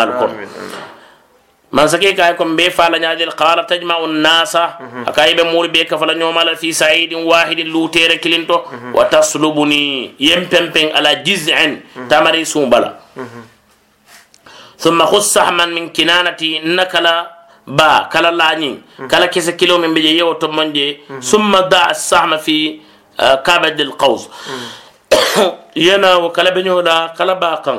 مالكو ما سكي كايكم بي فالا نادل قال تجمع الناس. أكايب مور بي كفلا نيوم على في سعيد واحد لوتير كلينتو. وتصلبني يمبمبن على جزء تمري سومبلا ثم خص سهما من كنانتي نكلا با كلا لاني كلا كيس كيلو من بيجي يو تومنجي ثم دع السهم في آه، كبد القوس. ينا وكلا بنيولا كلا باقن.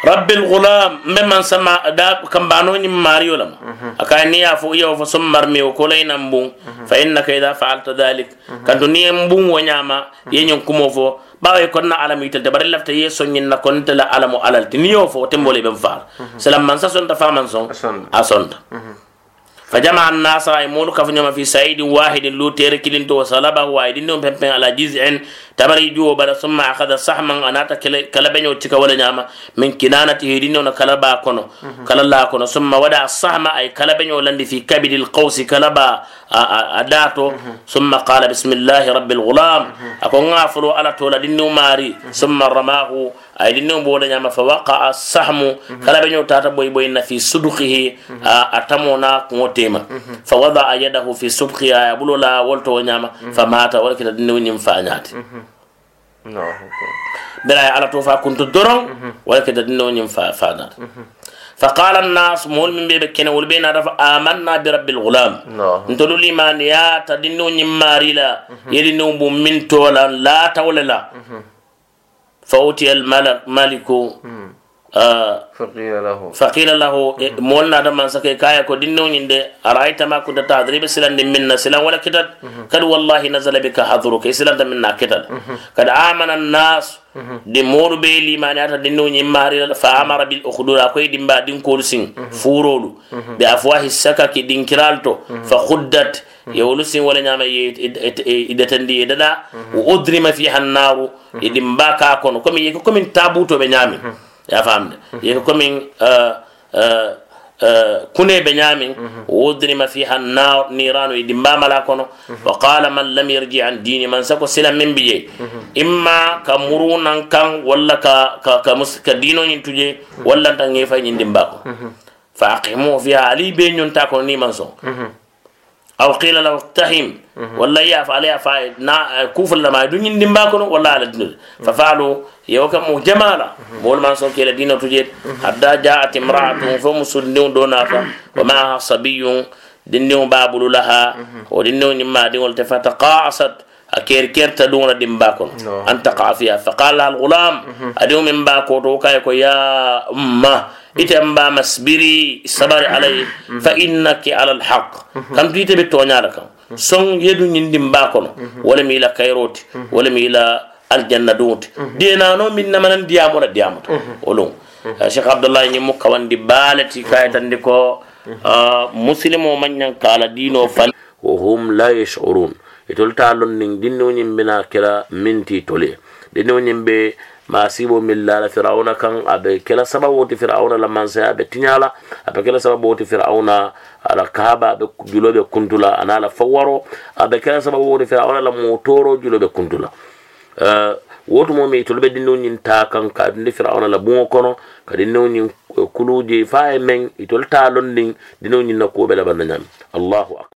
طول يالو نا يفو درون امانترا تنت على تسين كوري طيب ومكلنت رب الغلام ممن سما دا كم بانو ني ماريو لما. اكاي ني أفو يو فو سمر مي وكولين مبون فإنك إذا فعلت ذلك. كنت ني مبون ونياما ينين كومو فو. باوي كنا على ميتل دبر لفت يسو ني كنت لا علم على تنيو فو. تمبولي بن فار سلام من سون تفامن سون. أسون. فجمع الناس مولو كفنيما في سعيد واحد لو تيركلين تو صلبه واحد نوم بمبن على جزء تمري جو بلا ثم أخذ سحما أناتا كلبنيو تيكا ولا نياما من كنانته دينو كلبا كونو. كللا كونو. ثم ودع السهم أي كلبنيو لندي في كبد القوس كلبا اداتو ثم قال بسم الله رب الغلام اكون غافلو على تولا دينو ماري ثم رماه اي دينو بولا نياما فوقع السهم كلبنيو تاتا بوي بوي في صدقه اتمونا كوتيما فوضع يده في صدقه يبلو لا ولتو نياما فمات ولكن دينو نيم فانياتي بلا على توفا كنت درون ولكن دنو نيم فادار فقال الناس مول من بيبك كنا ولبينا رفع آمنا برب الغلام انتلو لي ما نيات دنو نيم ماريلا يدنو من تولا لا تولا فأوتي الملك مالك فقيل له. فقيل له مولنا دم سكي كايا كو دينو نيند أرأيت ما كنت تدريب سلان منا سلان ولا كتد كد والله نزل بك حضرك سلان منا كتد قد آمن الناس دي مور بي لي ما ناتا دينو ني ماري فأمر بالأخدود أكوي Mm-hmm. ye wolu sin wala ñama i detandi ye dada. Mm-hmm. Wo odrima fiha annaru e mm-hmm. ɗim mba ka kono. Comme yeke commin tabutoɓe ñami ya famde. Yeke commin uh, uh, uh, kune be ñamin wodrima fiha niranu e dimbamala kono. Wa qala man lam yarji an dini man sako sila min biye imma ka murunan kan walla ka, ka, ka, ka dinoñin tuje walla tan ngefa gefañin dimba ko fa aqimu fiha ali be ñonta kono ni man son aw qila lahu iqtahim walla ya fa alaya fa na kuful lama du ñin dimba kono walla ala dinul fa faalu yewo kam mo jamala mol man son kela dina tujet hadda jaat imra'atun fa musulliun donata wa ma sabiyun dinniw babulu laha o dinniw ñimma diŋol te fataqasat a ker kerta ɗumna dimba kono an taqa fiha fa qala al gulam adiŋo min ba koto kay ko ya umma ite mbama sbiri sabari alay fa innaki ala alhaq kam tu ite ɓe toñala kan son yedu ñindi mba kono. Wala mi ila kayroti wala mi ila aljanna duŋoti denano min namanan diyamola diyamuta olum. Ah, Cheikh abdoullahi ñimmu kawandi baalati kayitandi ko ah, musilimo mañan kala dino fal. Wa hum la yashurun. E Itol ta lon nin dinniwo ñim bena kira minti tole. Dinno ñim be ma sibo min lala firauna kan abe kela sababu ti firauna la mansa abe tinyala abe kela sababu ti firauna ala kahaba abe julobe kuntula ana la fawaro abe kela sababu ti firauna la motoro julobe kuntula. Uh, wotu mo mi tolbe dinno nyin ta kan ka dinde firauna la bungo kono ka dinno nyin kuluje fa men itol ta lon din dinno nyin na ko be la bananyam allahu akbar.